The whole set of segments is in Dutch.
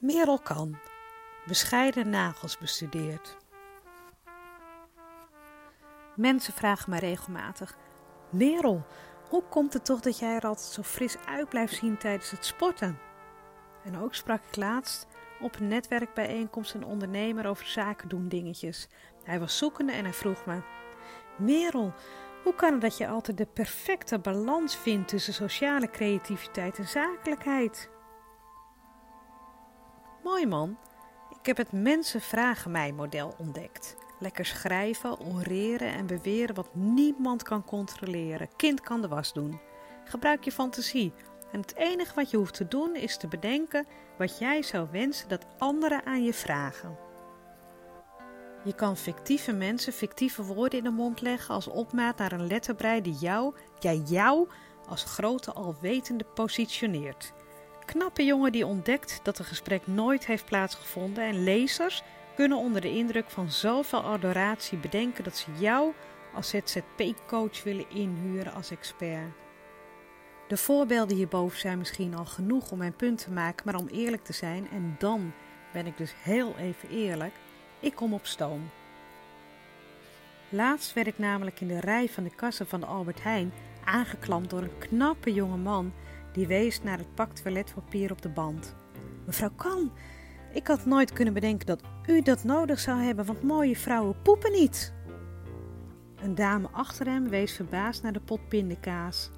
Merel kan. Bescheiden nagels bestudeerd. Mensen vragen mij regelmatig: Merel, hoe komt het toch dat jij er altijd zo fris uit blijft zien tijdens het sporten? En ook sprak ik laatst op een netwerkbijeenkomst een ondernemer over zaken doen dingetjes. Hij was zoekende en hij vroeg me: Merel, hoe kan het dat je altijd de perfecte balans vindt tussen sociale creativiteit en zakelijkheid? Mooi man, ik heb het mensen vragen mij model ontdekt. Lekker schrijven, oreren en beweren wat niemand kan controleren. Kind kan de was doen. Gebruik je fantasie. En het enige wat je hoeft te doen is te bedenken wat jij zou wensen dat anderen aan je vragen. Je kan fictieve mensen fictieve woorden in de mond leggen als opmaat naar een letterbrei die jou, jij jou, als grote alwetende positioneert. Knappe jongen die ontdekt dat een gesprek nooit heeft plaatsgevonden en lezers kunnen onder de indruk van zoveel adoratie bedenken dat ze jou als ZZP-coach willen inhuren als expert. De voorbeelden hierboven zijn misschien al genoeg om mijn punt te maken, maar om eerlijk te zijn, en dan ben ik dus heel even eerlijk, ik kom op stoom. Laatst werd ik namelijk in de rij van de kassen van Albert Heijn aangeklampt door een knappe jonge man die wees naar het pak toiletpapier op de band. Mevrouw Kan, ik had nooit kunnen bedenken dat u dat nodig zou hebben, want mooie vrouwen poepen niet. Een dame achter hem wees verbaasd naar de pot pindakaas.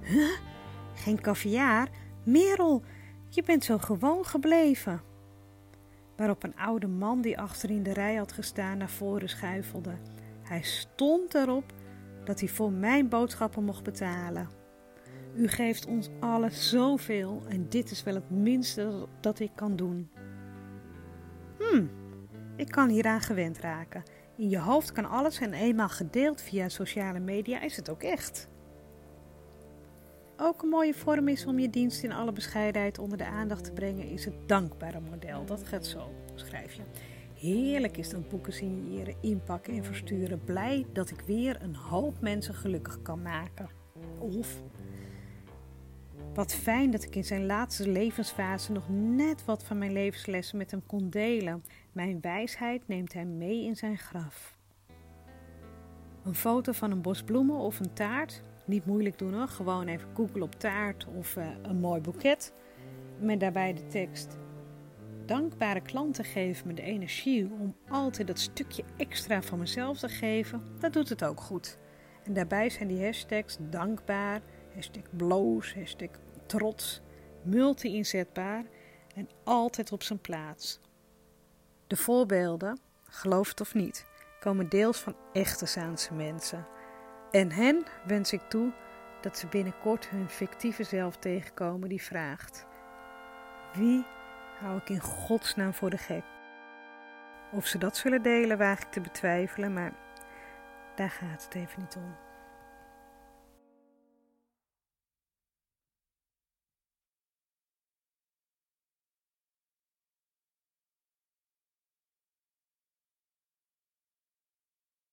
Huh? Geen caviar? Merel, je bent zo gewoon gebleven. Waarop een oude man die achter in de rij had gestaan naar voren schuifelde. Hij stond erop dat hij voor mijn boodschappen mocht betalen. U geeft ons allen zoveel en dit is wel het minste dat ik kan doen. Hmm, ik kan hieraan gewend raken. In je hoofd kan alles en eenmaal gedeeld via sociale media is het ook echt. Ook een mooie vorm is om je dienst in alle bescheidenheid onder de aandacht te brengen, is het dankbare model. Dat gaat zo, schrijf je. Heerlijk is dat boeken signeren, inpakken en versturen. Blij dat ik weer een hoop mensen gelukkig kan maken. Of wat fijn dat ik in zijn laatste levensfase nog net wat van mijn levenslessen met hem kon delen. Mijn wijsheid neemt hij mee in zijn graf. Een foto van een bos bloemen of een taart. Niet moeilijk doen hoor, gewoon even Google op taart of uh, een mooi boeket. Met daarbij de tekst. Dankbare klanten geven me de energie om altijd dat stukje extra van mezelf te geven. Dat doet het ook goed. En daarbij zijn die hashtags dankbaar, hashtag bloos, hashtag trots, multi-inzetbaar en altijd op zijn plaats. De voorbeelden, geloof het of niet, komen deels van echte Zaanse mensen. En hen wens ik toe dat ze binnenkort hun fictieve zelf tegenkomen die vraagt: Wie hou ik in godsnaam voor de gek? Of ze dat zullen delen, waag ik te betwijfelen, maar daar gaat het even niet om.